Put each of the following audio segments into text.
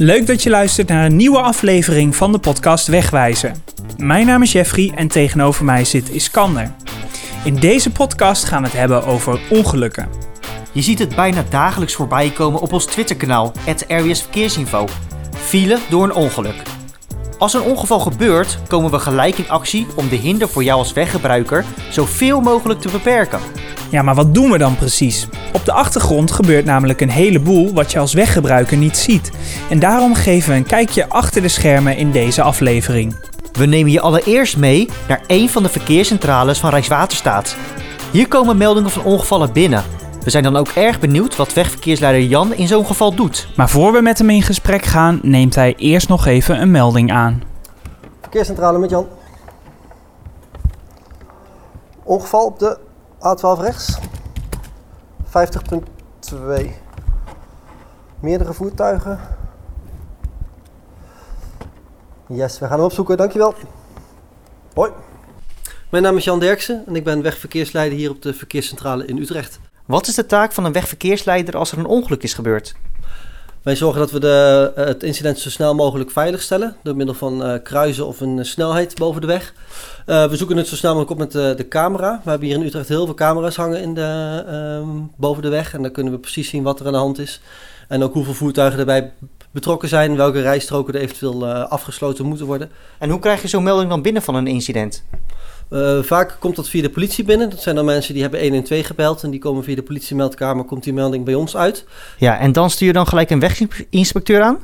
Leuk dat je luistert naar een nieuwe aflevering van de podcast Wegwijzen. Mijn naam is Jeffrey en tegenover mij zit Iskander. In deze podcast gaan we het hebben over ongelukken. Je ziet het bijna dagelijks voorbij komen op ons Twitterkanaal, RWS Verkeersinfo. File door een ongeluk. Als een ongeval gebeurt, komen we gelijk in actie om de hinder voor jou als weggebruiker zoveel mogelijk te beperken. Ja, maar wat doen we dan precies? Op de achtergrond gebeurt namelijk een heleboel wat je als weggebruiker niet ziet. En daarom geven we een kijkje achter de schermen in deze aflevering. We nemen je allereerst mee naar een van de verkeerscentrales van Rijkswaterstaat. Hier komen meldingen van ongevallen binnen. We zijn dan ook erg benieuwd wat wegverkeersleider Jan in zo'n geval doet. Maar voor we met hem in gesprek gaan, neemt hij eerst nog even een melding aan. Verkeerscentrale met Jan. Ongeval op de A12 rechts. 50.2. Meerdere voertuigen. Yes, we gaan hem opzoeken. Dankjewel. Hoi. Mijn naam is Jan Derksen en ik ben wegverkeersleider hier op de verkeerscentrale in Utrecht. Wat is de taak van een wegverkeersleider als er een ongeluk is gebeurd? Wij zorgen dat we de, eh, het incident zo snel mogelijk veiligstellen door middel van uh, kruisen of een snelheid boven de weg. We zoeken het zo snel mogelijk op met de, de, camera. We hebben hier in Utrecht heel veel camera's hangen in de, um, boven de weg en dan kunnen we precies zien wat er aan de hand is. En ook hoeveel voertuigen erbij betrokken zijn, welke rijstroken er eventueel afgesloten moeten worden. En hoe krijg je zo'n melding dan binnen van een incident? Uh, vaak komt dat via de politie binnen. Dat zijn dan mensen die hebben 112 gebeld en die komen via de politiemeldkamer, komt die melding bij ons uit. Ja, en dan stuur je dan gelijk een weginspecteur aan?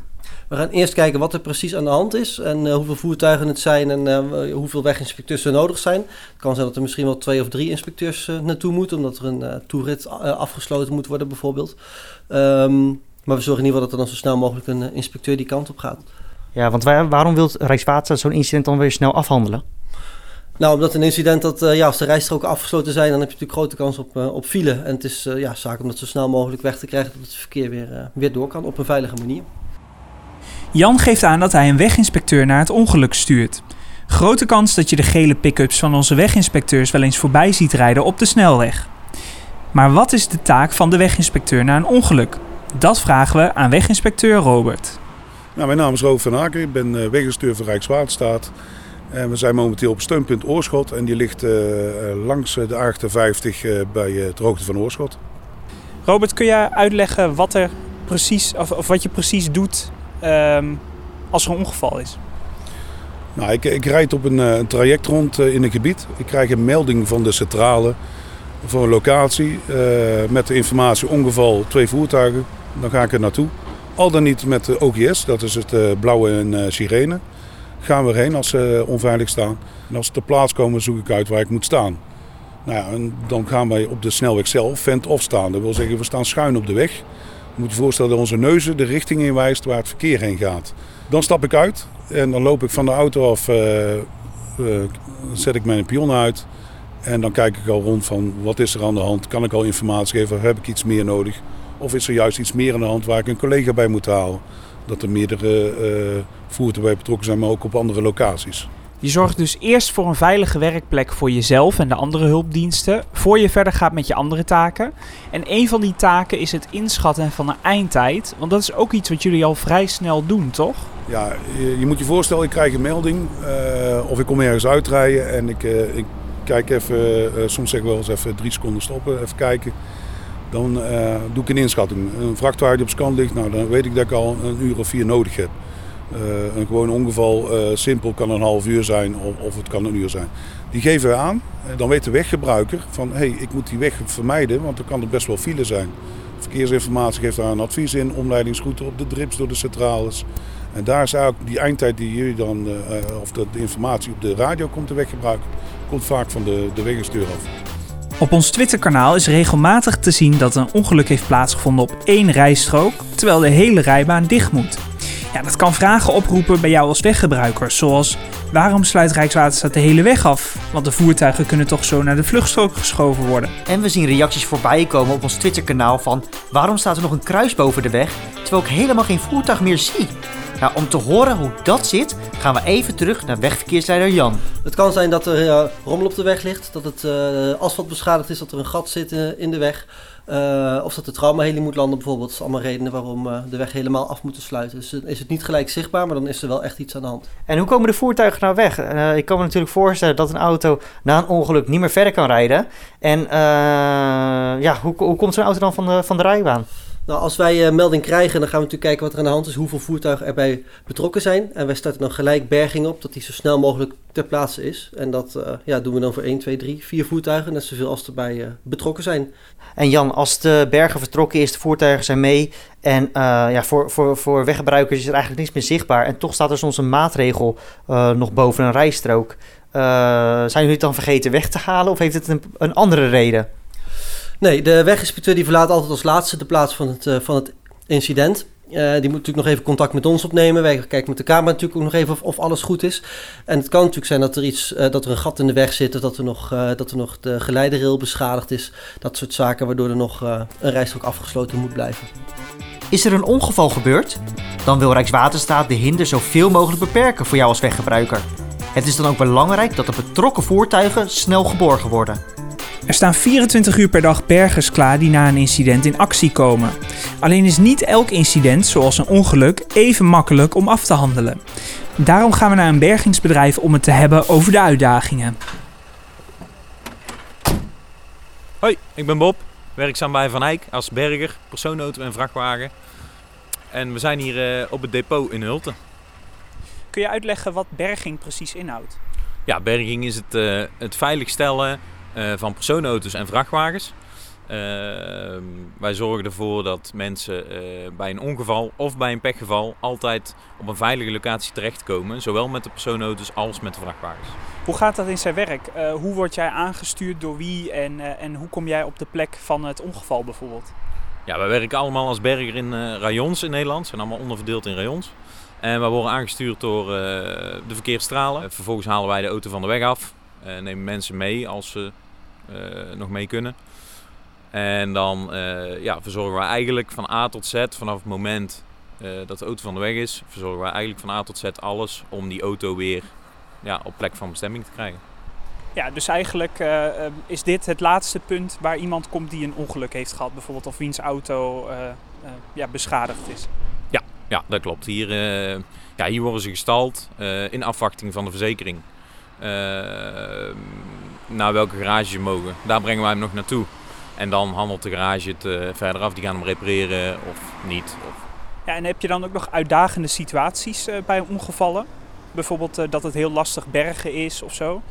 We gaan eerst kijken wat er precies aan de hand is en uh, hoeveel voertuigen het zijn en uh, hoeveel weginspecteurs er nodig zijn. Het kan zijn dat er misschien wel twee of drie inspecteurs naartoe moeten, omdat er een toerit afgesloten moet worden bijvoorbeeld. Um, maar we zorgen in ieder geval dat er dan zo snel mogelijk een inspecteur die kant op gaat. Ja, want waarom wil Rijkswaterstaat zo'n incident dan weer snel afhandelen? Nou, omdat een incident dat, uh, ja, als de rijstroken afgesloten zijn, dan heb je natuurlijk grote kans op, uh, op file. En het is uh, ja, zaak om dat zo snel mogelijk weg te krijgen, dat het verkeer weer, weer door kan op een veilige manier. Jan geeft aan dat hij een weginspecteur naar het ongeluk stuurt. Grote kans dat je de gele pick-ups van onze weginspecteurs wel eens voorbij ziet rijden op de snelweg. Maar wat is de taak van de weginspecteur na een ongeluk? Dat vragen we aan weginspecteur Robert. Nou, mijn naam is Robert van Aken, ik ben weginspecteur van Rijkswaterstaat. En we zijn momenteel op steunpunt Oorschot en die ligt uh, langs de A58 uh, bij het hoogte van Oorschot. Robert, kun je uitleggen wat, er precies, of, of wat je precies doet um, als er een ongeval is? Nou, ik, ik rijd op een, een traject rond in een gebied. Ik krijg een melding van de centrale voor een locatie met de informatie ongeval twee voertuigen. Dan ga ik er naartoe. Al dan niet met de OGS, dat is het blauwe en sirene gaan we erheen als ze onveilig staan. En als ze ter plaats komen, zoek ik uit waar ik moet staan. Nou ja, dan gaan wij op de snelweg zelf vent-off staan. Dat wil zeggen, we staan schuin op de weg. Je moet je voorstellen dat onze neuzen de richting inwijst waar het verkeer heen gaat. Dan stap ik uit en dan loop ik van de auto af, uh, zet ik mijn pion uit. En dan kijk ik al rond van wat is er aan de hand. Kan ik al informatie geven? Heb ik iets meer nodig? Of is er juist iets meer aan de hand waar ik een collega bij moet halen? Dat er meerdere uh, voertuigen bij betrokken zijn, maar ook op andere locaties. Je zorgt dus eerst voor een veilige werkplek voor jezelf en de andere hulpdiensten, voor je verder gaat met je andere taken. En een van die taken is het inschatten van een eindtijd, want dat is ook iets wat jullie al vrij snel doen, toch? Ja, je, je moet je voorstellen, ik krijg een melding uh, of ik kom ergens uitrijden en ik, uh, ik kijk even, soms zeg ik wel eens even drie seconden stoppen, even kijken. Dan doe ik een inschatting. Een vrachtwagen die op scan ligt, nou, dan weet ik dat ik al een uur of vier nodig heb. Uh, een gewoon ongeval, uh, simpel, kan een half uur zijn of, of, het kan een uur zijn. Die geven we aan. Dan weet de weggebruiker van hé, hey, ik moet die weg vermijden, want er kan er best wel file zijn. Verkeersinformatie geeft daar een advies in, omleidingsroute op de drips door de centrales. En daar is eigenlijk die eindtijd die jullie dan, of de, de, informatie op de radio komt de weggebruiker, komt vaak van de, de weggestuur af. Op ons Twitterkanaal is regelmatig te zien dat een ongeluk heeft plaatsgevonden op één rijstrook, terwijl de hele rijbaan dicht moet. Ja, dat kan vragen oproepen bij jou als weggebruiker, zoals waarom sluit Rijkswaterstaat de hele weg af? Want de voertuigen kunnen toch zo naar de vluchtstrook geschoven worden. En we zien reacties voorbij komen op ons Twitterkanaal van waarom staat er nog een kruis boven de weg, terwijl ik helemaal geen voertuig meer zie? Nou, om te horen hoe dat zit, gaan we even terug naar wegverkeersleider Jan. Het kan zijn dat er uh, rommel op de weg ligt, dat het uh, asfalt beschadigd is, dat er een gat zit uh, in de weg. Uh, of dat de traumaheli moet landen bijvoorbeeld. Dat zijn allemaal redenen waarom de weg helemaal af moet sluiten. Dus is het niet gelijk zichtbaar, maar dan is er wel echt iets aan de hand. En hoe komen de voertuigen nou weg? Ik kan me natuurlijk voorstellen dat een auto na een ongeluk niet meer verder kan rijden. En ja, hoe, hoe komt zo'n auto dan van de, van de rijbaan? Nou, als wij uh, melding krijgen, dan gaan we natuurlijk kijken wat er aan de hand is, hoeveel voertuigen erbij betrokken zijn. En wij starten dan gelijk berging op, dat die zo snel mogelijk ter plaatse is. En dat uh, ja, doen we dan voor 1, 2, 3, 4 voertuigen, net zoveel als erbij uh, betrokken zijn. En Jan, als de bergen vertrokken is, de voertuigen zijn mee en ja, voor, voor, voor weggebruikers is er eigenlijk niets meer zichtbaar. En toch staat er soms een maatregel nog boven een rijstrook. zijn jullie het dan vergeten weg te halen of heeft het een, een andere reden? Nee, de weginspecteur die verlaat altijd als laatste de plaats van het, uh, van het incident. Uh, die moet natuurlijk nog even contact met ons opnemen. Wij kijken met de camera natuurlijk ook nog even of, of alles goed is. En het kan natuurlijk zijn dat er, iets, uh, dat er een gat in de weg zit... dat er nog, dat er nog de geleiderrail beschadigd is. Dat soort zaken waardoor er nog een rijstrook afgesloten moet blijven. Is er een ongeval gebeurd? Dan wil Rijkswaterstaat de hinder zoveel mogelijk beperken voor jou als weggebruiker. Het is dan ook belangrijk dat de betrokken voertuigen snel geborgen worden. Er staan 24 uur per dag bergers klaar die na een incident in actie komen. Alleen is niet elk incident, zoals een ongeluk, even makkelijk om af te handelen. Daarom gaan we naar een bergingsbedrijf om het te hebben over de uitdagingen. Hoi, ik ben Bob, werkzaam bij Van Eyck als berger, persoonauto en vrachtwagen. En we zijn hier uh, op het depot in Hulten. Kun je uitleggen wat berging precies inhoudt? Ja, berging is het, uh, het veiligstellen uh, van persoonauto's en vrachtwagens. Uh, wij zorgen ervoor dat mensen uh, bij een ongeval of bij een pechgeval altijd op een veilige locatie terechtkomen. Zowel met de persoonauto's als met de vrachtwagens. Hoe gaat dat in zijn werk? Uh, hoe word jij aangestuurd door wie en, en hoe kom jij op de plek van het ongeval bijvoorbeeld? Ja, wij werken allemaal als berger in rayons in Nederland. zijn allemaal onderverdeeld in rayons. En wij worden aangestuurd door de verkeersstralen. Vervolgens halen wij de auto van de weg af. nemen mensen mee als ze nog mee kunnen. En dan uh, ja, verzorgen we eigenlijk van A tot Z, vanaf het moment uh, dat de auto van de weg is, verzorgen we eigenlijk van A tot Z alles om die auto weer ja, op plek van bestemming te krijgen. Ja, dus eigenlijk uh, is dit het laatste punt waar iemand komt die een ongeluk heeft gehad, bijvoorbeeld, of wiens auto ja, beschadigd is. Ja, ja dat klopt. Hier, ja, hier worden ze gestald in afwachting van de verzekering naar welke garage ze mogen. Daar brengen wij hem nog naartoe. En dan handelt de garage het uh, verder af. Die gaan hem repareren of niet. Of... Ja, en heb je dan ook nog uitdagende situaties uh, bij ongevallen? Bijvoorbeeld uh, dat het heel lastig bergen is of zo?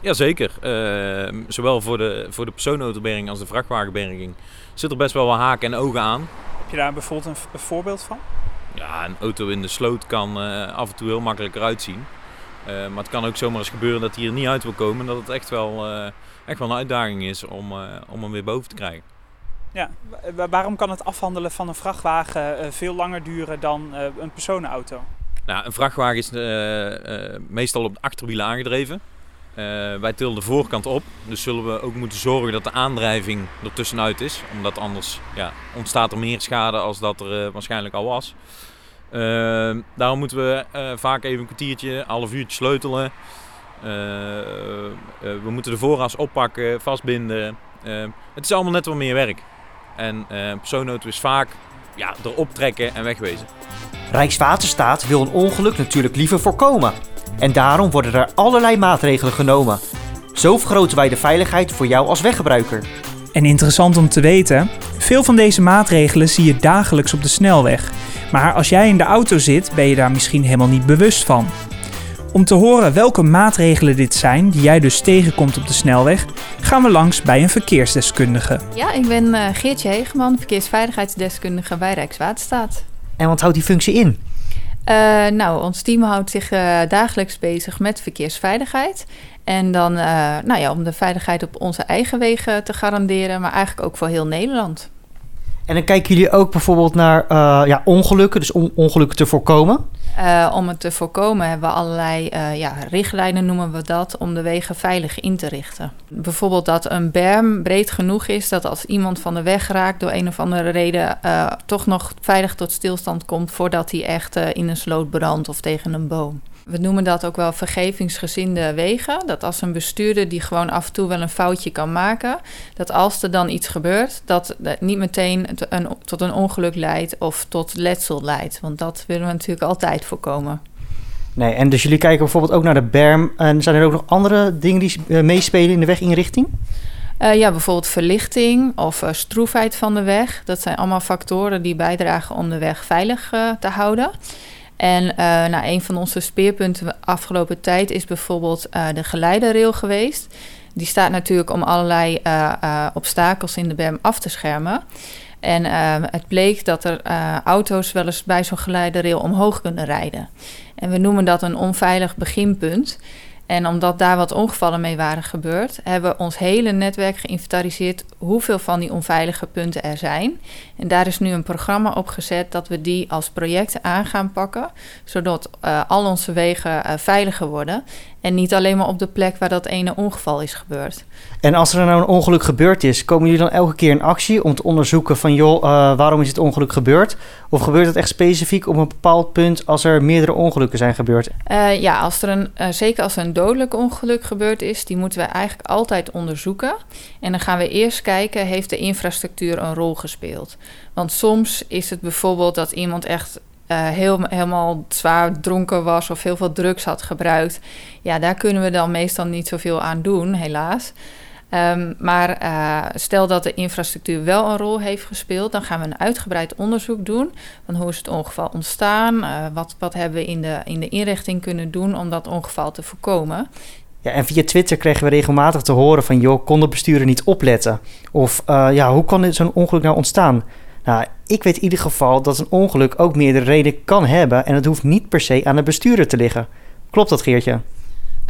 Jazeker. Ehm, zowel voor de, voor de persoonautoberging als de vrachtwagenberging zit er best wel wat haken en ogen aan. Heb je daar bijvoorbeeld een, een voorbeeld van? Ja, een auto in de sloot kan af en toe heel makkelijk eruit zien. Uh, maar het kan ook zomaar eens gebeuren dat hij er niet uit wil komen. Dat het echt wel, uh, echt wel een uitdaging is om, uh, om hem weer boven te krijgen. Ja, waarom kan het afhandelen van een vrachtwagen veel langer duren dan een personenauto? Nou, een vrachtwagen is meestal op de achterwielen aangedreven. wij tillen de voorkant op, dus zullen we ook moeten zorgen dat de aandrijving er tussenuit is. Omdat anders ja, ontstaat er meer schade als dat er waarschijnlijk al was. Uh, daarom moeten we uh, vaak even een kwartiertje, half uurtje sleutelen. Uh, we moeten de voorras oppakken, vastbinden. het is allemaal net wat meer werk. En een persoonauto is vaak ja, erop trekken en wegwezen. Rijkswaterstaat wil een ongeluk natuurlijk liever voorkomen. En daarom worden er allerlei maatregelen genomen. Zo vergroten wij de veiligheid voor jou als weggebruiker. En interessant om te weten, veel van deze maatregelen zie je dagelijks op de snelweg. Maar als jij in de auto zit, ben je daar misschien helemaal niet bewust van. Om te horen welke maatregelen dit zijn die jij dus tegenkomt op de snelweg, gaan we langs bij een verkeersdeskundige. Ja, ik ben uh, Geertje Hegeman, verkeersveiligheidsdeskundige bij Rijkswaterstaat. En wat houdt die functie in? Uh, nou, ons team houdt zich uh, dagelijks bezig met verkeersveiligheid. En dan nou ja, om de veiligheid op onze eigen wegen te garanderen, maar eigenlijk ook voor heel Nederland. En dan kijken jullie ook bijvoorbeeld naar uh, ja, ongelukken, dus on ongelukken te voorkomen? Uh, om het te voorkomen hebben we allerlei uh, ja, richtlijnen, noemen we dat, om de wegen veilig in te richten. Bijvoorbeeld dat een berm breed genoeg is dat als iemand van de weg raakt door een of andere reden toch nog veilig tot stilstand komt voordat hij echt in een sloot brandt of tegen een boom. We noemen dat ook wel vergevingsgezinde wegen. Dat als een bestuurder die gewoon af en toe wel een foutje kan maken, dat als er dan iets gebeurt, dat het niet meteen een, tot een ongeluk leidt of tot letsel leidt. Want dat willen we natuurlijk altijd voorkomen. Nee, en dus jullie kijken bijvoorbeeld ook naar de berm. En zijn er ook nog andere dingen die uh, meespelen in de weginrichting? Uh, ja, bijvoorbeeld verlichting of uh, stroefheid van de weg. Dat zijn allemaal factoren die bijdragen om de weg veilig te houden. En uh, nou, een van onze speerpunten de afgelopen tijd is bijvoorbeeld uh, de geleiderrail geweest. Die staat natuurlijk om allerlei uh, obstakels in de berm af te schermen. En het bleek dat er auto's wel eens bij zo'n geleiderrail omhoog kunnen rijden. En we noemen dat een onveilig beginpunt. En omdat daar wat ongevallen mee waren gebeurd, hebben we ons hele netwerk geïnventariseerd hoeveel van die onveilige punten er zijn. En daar is nu een programma op gezet dat we die als project aan gaan pakken, zodat uh, al onze wegen uh, veiliger worden. En niet alleen maar op de plek waar dat ene ongeval is gebeurd. En als er nou een ongeluk gebeurd is, komen jullie dan elke keer in actie om te onderzoeken van joh, uh, waarom is het ongeluk gebeurd? Of gebeurt het echt specifiek op een bepaald punt als er meerdere ongelukken zijn gebeurd? Uh, ja, als er een, uh, zeker als er een dodelijk ongeluk gebeurd is, die moeten we eigenlijk altijd onderzoeken. En dan gaan we eerst kijken, heeft de infrastructuur een rol gespeeld? Want soms is het bijvoorbeeld dat iemand echt uh, heel, helemaal zwaar dronken was of heel veel drugs had gebruikt. Ja, daar kunnen we dan meestal niet zoveel aan doen, helaas. Um, maar uh, stel dat de infrastructuur wel een rol heeft gespeeld, dan gaan we een uitgebreid onderzoek doen. Van hoe is het ongeval ontstaan? Uh, wat, wat hebben we in de, in de inrichting kunnen doen om dat ongeval te voorkomen? Ja, en via Twitter kregen we regelmatig te horen van... joh, kon de bestuurder niet opletten? Of ja, hoe kan zo'n ongeluk nou ontstaan? Nou, ik weet in ieder geval dat een ongeluk ook meerdere redenen kan hebben... en het hoeft niet per se aan de bestuurder te liggen. Klopt dat, Geertje?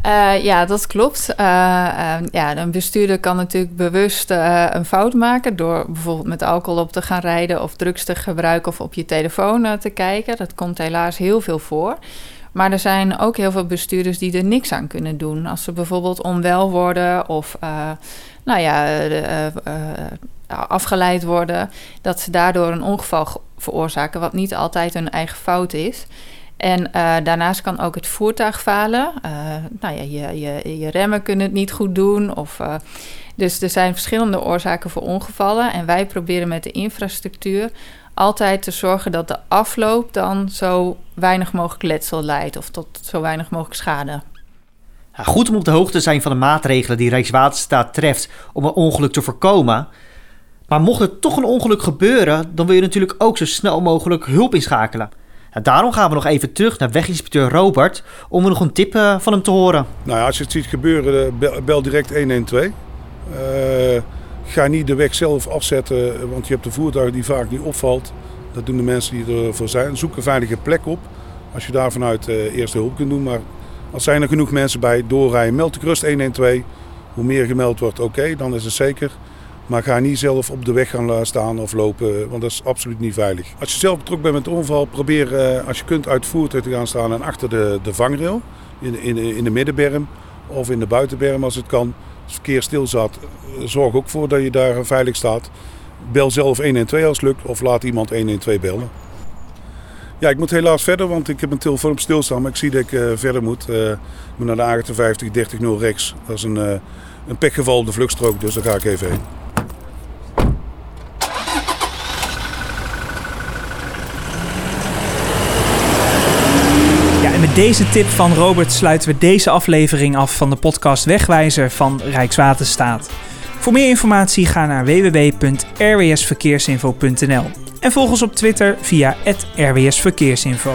Uh, ja, dat klopt. Uh, uh, ja, een bestuurder kan natuurlijk bewust een fout maken door bijvoorbeeld met alcohol op te gaan rijden of drugs te gebruiken of op je telefoon te kijken. Dat komt helaas heel veel voor. Maar er zijn ook heel veel bestuurders die er niks aan kunnen doen. Als ze bijvoorbeeld onwel worden of nou ja, afgeleid worden, dat ze daardoor een ongeval veroorzaken, wat niet altijd hun eigen fout is. En uh, daarnaast kan ook het voertuig falen. Uh, nou ja, je, je, je, remmen kunnen het niet goed doen. Of, dus er zijn verschillende oorzaken voor ongevallen. En wij proberen met de infrastructuur altijd te zorgen dat de afloop dan zo weinig mogelijk letsel leidt. Of tot zo weinig mogelijk schade. Ja, goed om op de hoogte te zijn van de maatregelen die Rijkswaterstaat treft om een ongeluk te voorkomen. Maar mocht er toch een ongeluk gebeuren, dan wil je natuurlijk ook zo snel mogelijk hulp inschakelen. Nou, daarom gaan we nog even terug naar weginspecteur Robert om nog een tip uh, van hem te horen. Nou ja, als je het ziet gebeuren, bel, bel direct 112. Uh, ga niet de weg zelf afzetten, want je hebt een voertuig die vaak niet opvalt. Dat doen de mensen die ervoor zijn. Zoek een veilige plek op als je daar vanuit eerste hulp kunt doen. Maar als zijn er genoeg mensen bij doorrijden, meld de gerust 112. Hoe meer gemeld wordt, oké, dan is het zeker. Maar ga niet zelf op de weg gaan staan of lopen, want dat is absoluut niet veilig. Als je zelf betrokken bent met de ongeval, probeer uh, als je kunt uit het voertuig te gaan staan en achter de, de vangrail. In, in, in de middenberm of in de buitenberm als het kan. Als het verkeer stil zat, zorg ook voor dat je daar veilig staat. Bel zelf 112 als het lukt of laat iemand 112 bellen. Ja, ik moet helaas verder, want ik heb mijn telefoon op stilstaan. Maar ik zie dat ik uh, verder moet. Uh, naar de 58 30 0 rechts. Dat is een, uh, een pechgeval op de vluchtstrook, dus daar ga ik even heen. Met deze tip van Robert sluiten we deze aflevering af van de podcast Wegwijzer van Rijkswaterstaat. Voor meer informatie ga naar www.rwsverkeersinfo.nl en volg ons op Twitter via @rwsverkeersinfo.